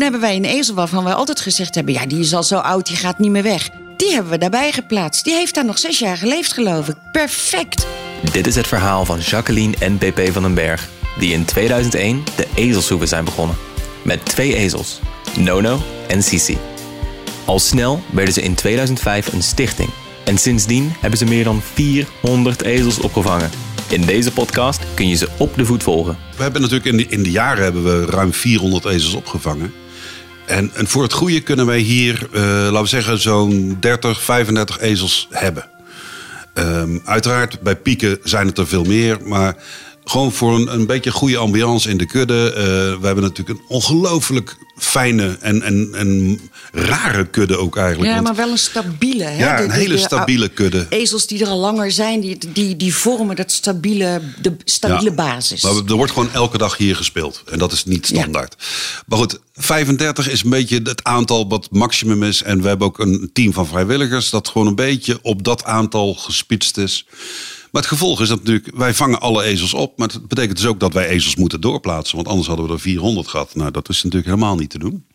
Toen hebben wij een ezel waarvan wij altijd gezegd hebben... ja, die is al zo oud, die gaat niet meer weg. Die hebben we daarbij geplaatst. Die heeft daar nog zes jaar geleefd, geloof ik. Perfect. Dit is het verhaal van Jacqueline en PP van den Berg... die in 2001 de ezelshoeven zijn begonnen. Met twee ezels, Nono en Sisi. Al snel werden ze in 2005 een stichting. En sindsdien hebben ze meer dan 400 ezels opgevangen. In deze podcast kun je ze op de voet volgen. We hebben natuurlijk in de, in de jaren hebben we ruim 400 ezels opgevangen. En, en voor het goede kunnen wij hier, eh, laten we zeggen, zo'n 30, 35 ezels hebben. Ehm, uiteraard, bij pieken zijn het er veel meer. Maar gewoon voor een, een beetje goede ambiance in de kudde. Eh, we hebben natuurlijk een ongelooflijk fijne en, en, en rare kudde ook eigenlijk. Ja, maar wel een stabiele. Hè? Ja, een de- hele de- stabiele kudde. Ezels die er al langer zijn, die, die, die vormen dat stabiele, de stabiele Ja. basis. Maar er wordt gewoon elke dag hier gespeeld. En dat is niet standaard. Maar goed, 35 is een beetje het aantal wat maximum is. En we hebben ook een team van vrijwilligers dat gewoon een beetje op dat aantal gespitst is. Maar het gevolg is dat natuurlijk, wij vangen alle ezels op. Maar het betekent dus ook dat wij ezels moeten doorplaatsen. Want anders hadden we er 400 gehad. Nou, dat is natuurlijk helemaal niet te doen.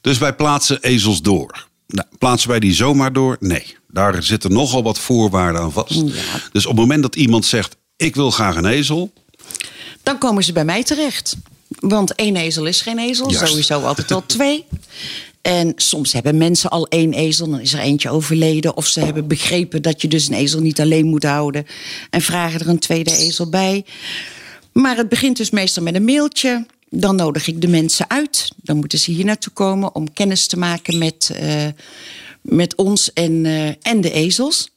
Dus wij plaatsen ezels door. Nou, plaatsen wij die zomaar door? Nee. Daar zitten nogal wat voorwaarden aan vast. Dus op het moment dat iemand zegt, ik wil graag een ezel. Dan komen ze bij mij terecht. Want één ezel is geen ezel, Juist. sowieso altijd al twee. En soms hebben mensen al één ezel, dan is er eentje overleden. Of ze hebben begrepen dat je dus een ezel niet alleen moet houden. En vragen er een tweede ezel bij. Maar het begint dus meestal met een mailtje. Dan nodig ik de mensen uit. Dan moeten ze hier naartoe komen om kennis te maken met, eh, met ons en, eh, en de ezels.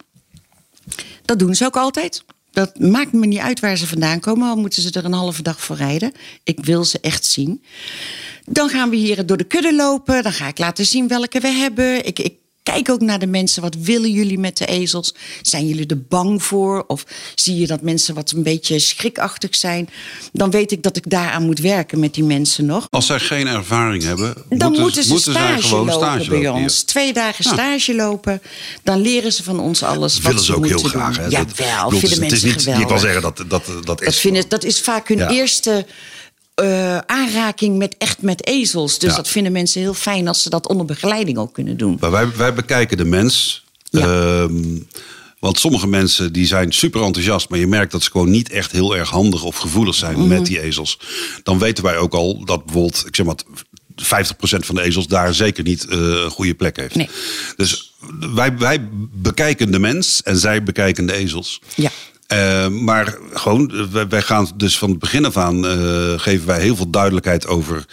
Dat doen ze ook altijd. Dat maakt me niet uit waar ze vandaan komen, al moeten ze er een halve dag voor rijden. Ik wil ze echt zien. Dan gaan we hier door de kudde lopen. Dan ga ik laten zien welke we hebben. Ik, ik kijk ook naar de mensen. Wat willen jullie met de ezels? Zijn jullie er bang voor? Of zie je dat mensen wat een beetje schrikachtig zijn? Dan weet ik dat ik daaraan moet werken met die mensen nog. Als zij geen ervaring hebben, Dan moeten, ze moeten stage gewoon lopen stage bij lopen hier. ons. Twee dagen stage lopen. Dan leren ze van ons alles. wat willen ze ook heel moeten graag. doen. Hè? Dat- ik bedoel, vinden het is mensen niet, geweldig. Je kan zeggen dat dat, dat is. Dat, vinden, dat is vaak hun Ja. eerste eh, aanraking met echt met ezels. Dus Ja. dat vinden mensen heel fijn als ze dat onder begeleiding ook kunnen doen. Maar wij, wij bekijken de mens. Ja. Ehm, want sommige mensen die zijn super enthousiast, maar je merkt dat ze gewoon niet echt heel erg handig of gevoelig zijn Mhm. met die ezels. Dan weten wij ook al dat bijvoorbeeld, ik zeg maar, 50% van de ezels daar zeker niet eh, een goede plek heeft. Nee. Dus wij, wij bekijken de mens en zij bekijken de ezels. Ja. Eh, maar gewoon, eh, wij, wij gaan dus van het begin af aan eh, geven wij heel veel duidelijkheid over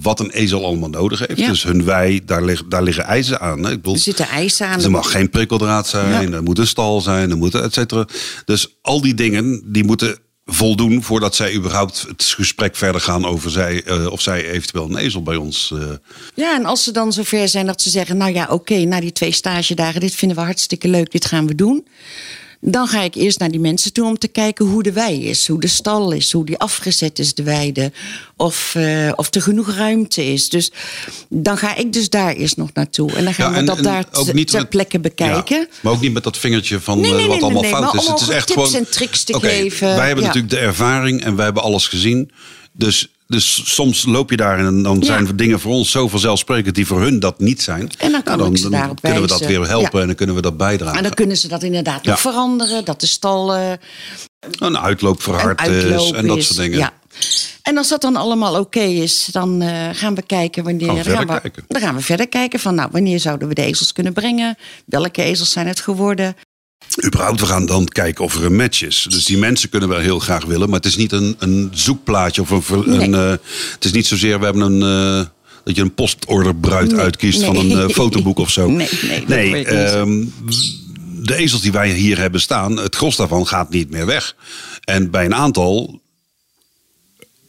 wat een ezel allemaal nodig heeft. Ja. Dus hun wei, daar, lig, daar liggen eisen aan. Hè. Ik bedoel, Er zitten eisen aan. er mag geen prikkeldraad zijn, Ja. er moet een stal zijn, er moet et cetera. Dus al die dingen die moeten voldoen voordat zij überhaupt het gesprek verder gaan over zij, of zij eventueel een ezel bij ons. Ja, en als ze dan zover zijn dat ze zeggen... nou ja, oké, na die twee stagedagen, dit vinden we hartstikke leuk, dit gaan we doen... Dan ga ik eerst naar die mensen toe om te kijken hoe de wei is, hoe de stal is, hoe die afgezet is, de weide, of, eh, of er genoeg ruimte is. Dus dan ga ik dus daar eerst nog naartoe. En dan gaan Ja, we dat daar ter- met- plekke bekijken. Ja, maar ook niet met dat vingertje van Nee, eh, nee, wat allemaal fout is. Het is echt tips gewoon. en tricks te geven, Wij hebben ja. natuurlijk de ervaring en wij hebben alles gezien. Dus, dus soms loop je daar en dan Ja. zijn dingen voor ons zo vanzelfsprekend die voor hun dat niet zijn. En dan Nou, kunnen we dat weer helpen Ja. en dan kunnen we dat bijdragen. En dan kunnen ze dat inderdaad Ja. nog veranderen. Dat de stal eh, Een uitloop verhard uitloop is en dat soort dingen. Ja. En als dat dan allemaal oké is, dan eh, gaan we kijken wanneer. Gaan we dan, verder we, kijken. dan gaan we verder kijken van nou, wanneer zouden we de ezels kunnen brengen? Welke ezels zijn het geworden? Überhaupt, we gaan dan kijken of er een match is. Dus die mensen kunnen we heel graag willen. Maar het is niet een, een zoekplaatje of een... Nee. een eh, het is niet zozeer, we hebben een... eh, dat je een postorderbruid Nee, uitkiest van een eh, fotoboek of zo. Nee, nee, ehm, de ezels die wij hier hebben staan, het gros daarvan gaat niet meer weg. En bij een aantal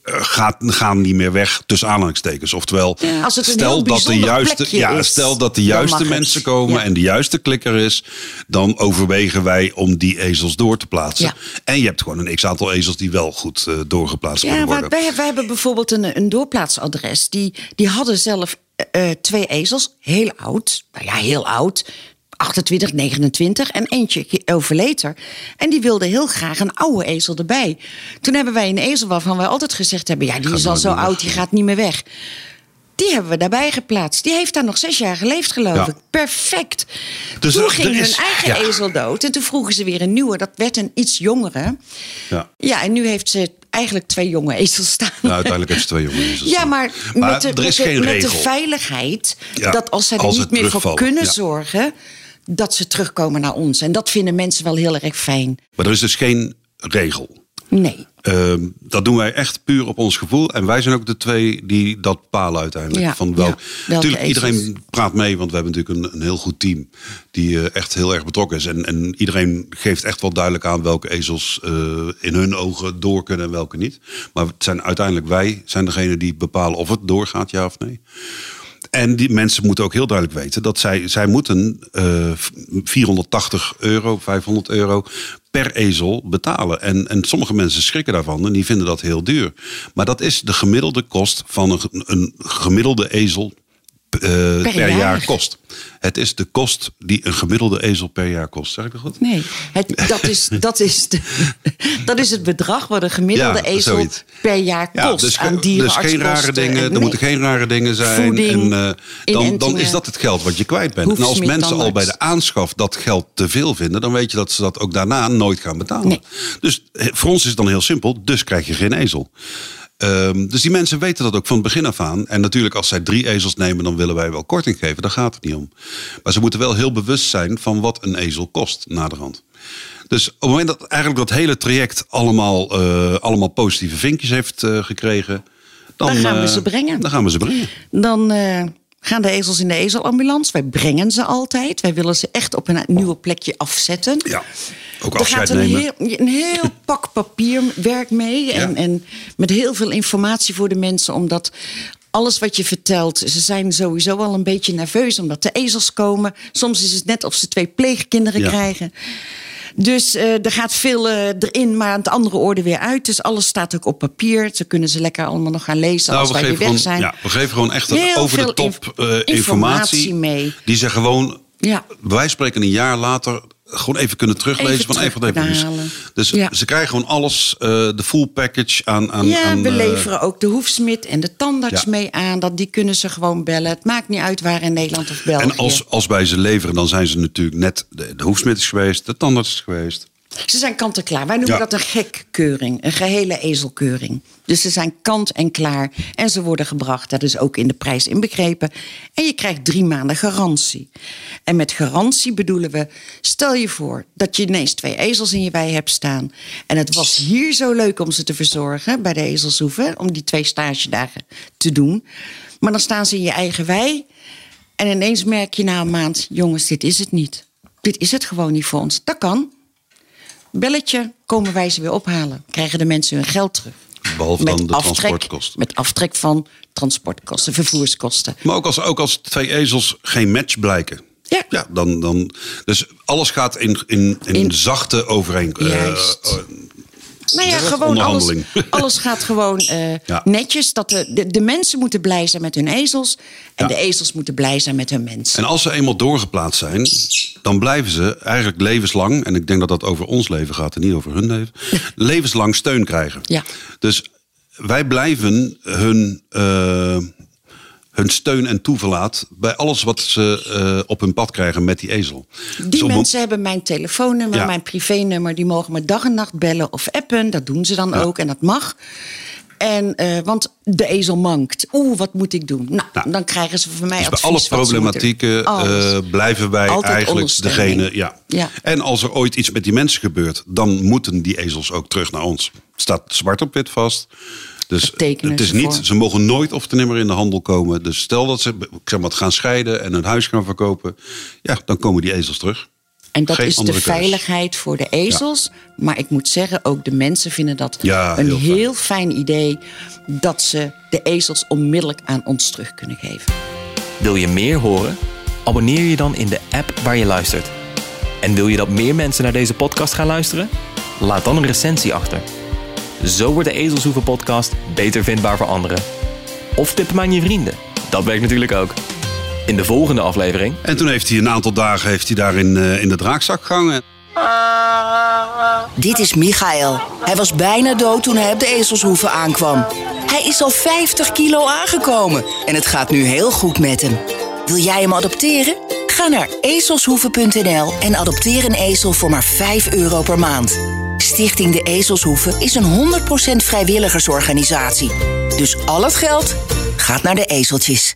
gaat, gaan niet meer weg tussen aanhalingstekens. Oftewel, Ja, stel, dat de juiste, ja, is, stel dat de juiste het. mensen komen Ja. en de juiste klikker is, dan overwegen wij om die ezels door te plaatsen. Ja. En je hebt gewoon een x-aantal ezels die wel goed eh, doorgeplaatst Ja, kunnen worden. wij, wij hebben bijvoorbeeld een, een doorplaatsadres. Die, die hadden zelf eh, eh, twee ezels, heel oud. Nou ja, heel oud. 28, 29 en eentje overleed er. En die wilde heel graag een oude ezel erbij. Toen hebben wij een ezel waarvan wij altijd gezegd hebben... ja, die is al zo oud, die gaat niet meer weg. Die hebben we daarbij geplaatst. Die heeft daar nog zes jaar geleefd, geloof Ja. ik. Perfect. Dus toen ging is- hun eigen ja. ezel dood. En toen vroegen ze weer een nieuwe. Dat werd een iets jongere. Ja. Ja, en nu heeft ze eigenlijk twee jonge ezels staan. Nou, uiteindelijk heeft ze twee jongens. Ja, maar, Maar met, de, er is met, de, geen met de regel. veiligheid dat als zij er als niet meer voor kunnen zorgen, dat ze terugkomen naar ons. En dat vinden mensen wel heel erg fijn. Maar er is dus geen regel. Nee. Ehm, dat doen wij echt puur op ons gevoel. En wij zijn ook de twee die dat bepalen uiteindelijk. Ja, van welk, ja. Welke Natuurlijk, iedereen praat mee, want we hebben natuurlijk een, een heel goed team. Die eh, echt heel erg betrokken is. En, en iedereen geeft echt wel duidelijk aan welke ezels eh, in hun ogen door kunnen en welke niet. Maar het zijn uiteindelijk wij zijn degene die bepalen of het doorgaat, ja of nee. En die mensen moeten ook heel duidelijk weten dat zij, zij moeten eh 480 euro, 500 euro per ezel betalen. En, en sommige mensen schrikken daarvan en die vinden dat heel duur. Maar dat is de gemiddelde kost van een, een gemiddelde ezel eh, per, jaar. jaar. kost. Het is de kost die een gemiddelde ezel per jaar kost. Zeg ik dat goed? Nee, het, dat, is, dat, is de, dat is het bedrag wat een gemiddelde Ja, ezel zoiets. per jaar kost dus, aan dus dierenartskosten. geen rare dingen. en- Er nee. moeten geen rare dingen zijn. Voeding, en, eh, dan, dan is dat het geld wat je kwijt bent. En als mensen al bij de aanschaf dat geld te veel vinden, dan weet je dat ze dat ook daarna nooit gaan betalen. Nee. Dus eh, voor ons is het dan heel simpel. Dus krijg je geen ezel. Ehm, dus die mensen weten dat ook van het begin af aan. En natuurlijk, als zij drie ezels nemen, dan willen wij wel korting geven. Daar gaat het niet om. Maar ze moeten wel heel bewust zijn van wat een ezel kost naderhand. Dus op het moment dat eigenlijk dat hele traject allemaal, eh, allemaal positieve vinkjes heeft eh, gekregen. Dan, Dan gaan we eh, ze brengen. Dan gaan we ze brengen. Dan gaan de ezels in de ezelambulance. Wij brengen ze altijd. Wij willen ze echt op een nieuwe plekje afzetten. Ja, ook Er gaat een heel, een heel pak papierwerk mee. En, Ja. en met heel veel informatie voor de mensen. Omdat alles wat je vertelt, ze zijn sowieso al een beetje nerveus. Omdat de ezels komen. Soms is het net of ze twee pleegkinderen Ja. krijgen. Dus eh, er gaat veel eh, erin, maar aan het andere orde weer uit. Dus alles staat ook op papier. Ze kunnen ze lekker allemaal nog gaan lezen als Nou, we wij weer weg gewoon, zijn. ja, we geven gewoon echt Heel over de top inf- eh, informatie. informatie mee. Die ze gewoon, Ja. wij spreken een jaar later, gewoon even kunnen teruglezen. Even van even wat terug even kunnen dus, Ja. ze krijgen gewoon alles, eh, de full package aan. aan Ja, aan, we eh, leveren ook de hoefsmid en de tandarts Ja. mee aan. Dat, die kunnen ze gewoon bellen. Het maakt niet uit waar in Nederland of België. en als, als wij ze leveren, dan zijn ze natuurlijk net. De, de hoefsmid is geweest, de tandarts is geweest. Ze zijn kant en klaar. Wij noemen Ja. dat een gekkeuring. Een gehele ezelkeuring. Dus ze zijn kant en klaar. En ze worden gebracht. Dat is ook in de prijs inbegrepen. En je krijgt drie maanden garantie. En met garantie bedoelen we... Stel je voor dat je ineens twee ezels in je wei hebt staan. En het was hier zo leuk om ze te verzorgen bij de ezelshoeven. Om die twee stagedagen te doen. Maar dan staan ze in je eigen wei. En ineens merk je na een maand... Jongens, dit is het niet. Dit is het gewoon niet voor ons. Dat kan. Belletje, komen wij ze weer ophalen. Krijgen de mensen hun geld terug. Behalve dan de aftrek, transportkosten. Met aftrek van transportkosten, vervoerskosten. Maar ook als, ook als twee ezels geen match blijken. Ja. Ja, dan, dan, dus alles gaat in, in, in, In- zachte overeenkomst. Juist. Nou ja, gewoon alles, alles gaat gewoon eh, Ja. netjes. Dat de, de, de mensen moeten blij zijn met hun ezels. En Ja. de ezels moeten blij zijn met hun mensen. En als ze eenmaal doorgeplaatst zijn, dan blijven ze eigenlijk levenslang, en ik denk dat dat over ons leven gaat en niet over hun leven, levenslang steun krijgen. Ja. Dus wij blijven hun, eh, hun steun en toeverlaat bij alles wat ze eh, op hun pad krijgen met die ezel. Die Dus mensen hebben mijn telefoonnummer, Ja. mijn privénummer. Die mogen me dag en nacht bellen of appen. Dat doen ze dan Ja. ook en dat mag. En, eh, want de ezel mankt. Oeh, wat moet ik doen? Nou, Nou, dan krijgen ze van mij Dus bij advies alle ze moeten problematieken eh, blijven wij Altijd eigenlijk degene. Ja. Ja. En als er ooit iets met die mensen gebeurt, dan moeten die ezels ook terug naar ons. Het staat zwart op wit vast. Dus het is ze niet, voor. ze mogen nooit of te nimmer in de handel komen. Dus stel dat ze ik zeg maar, gaan scheiden en hun huis gaan verkopen, ja, dan komen die ezels terug. En dat Geen is de keus. veiligheid voor de ezels. Maar ik moet zeggen, ook de mensen vinden dat Ja, een heel heel fijn. fijn. idee... dat ze de ezels onmiddellijk aan ons terug kunnen geven. Wil je meer horen? Abonneer je dan in de app waar je luistert. En wil je dat meer mensen naar deze podcast gaan luisteren? Laat dan een recensie achter. Zo wordt de Ezelshoeven podcast beter vindbaar voor anderen. Of tip hem aan je vrienden. Dat werkt natuurlijk ook. In de volgende aflevering En toen heeft hij een aantal dagen heeft hij daar in, eh, in de draakzak gehangen. Dit is Michael. Hij was bijna dood toen hij op de ezelshoeven aankwam. Hij is al 50 kilo aangekomen en het gaat nu heel goed met hem. Wil jij hem adopteren? Ga naar ezelshoeven.nl en adopteer een ezel voor maar 5 euro per maand. Stichting De Ezelshoeven is een 100% vrijwilligersorganisatie. Dus al het geld gaat naar de ezeltjes.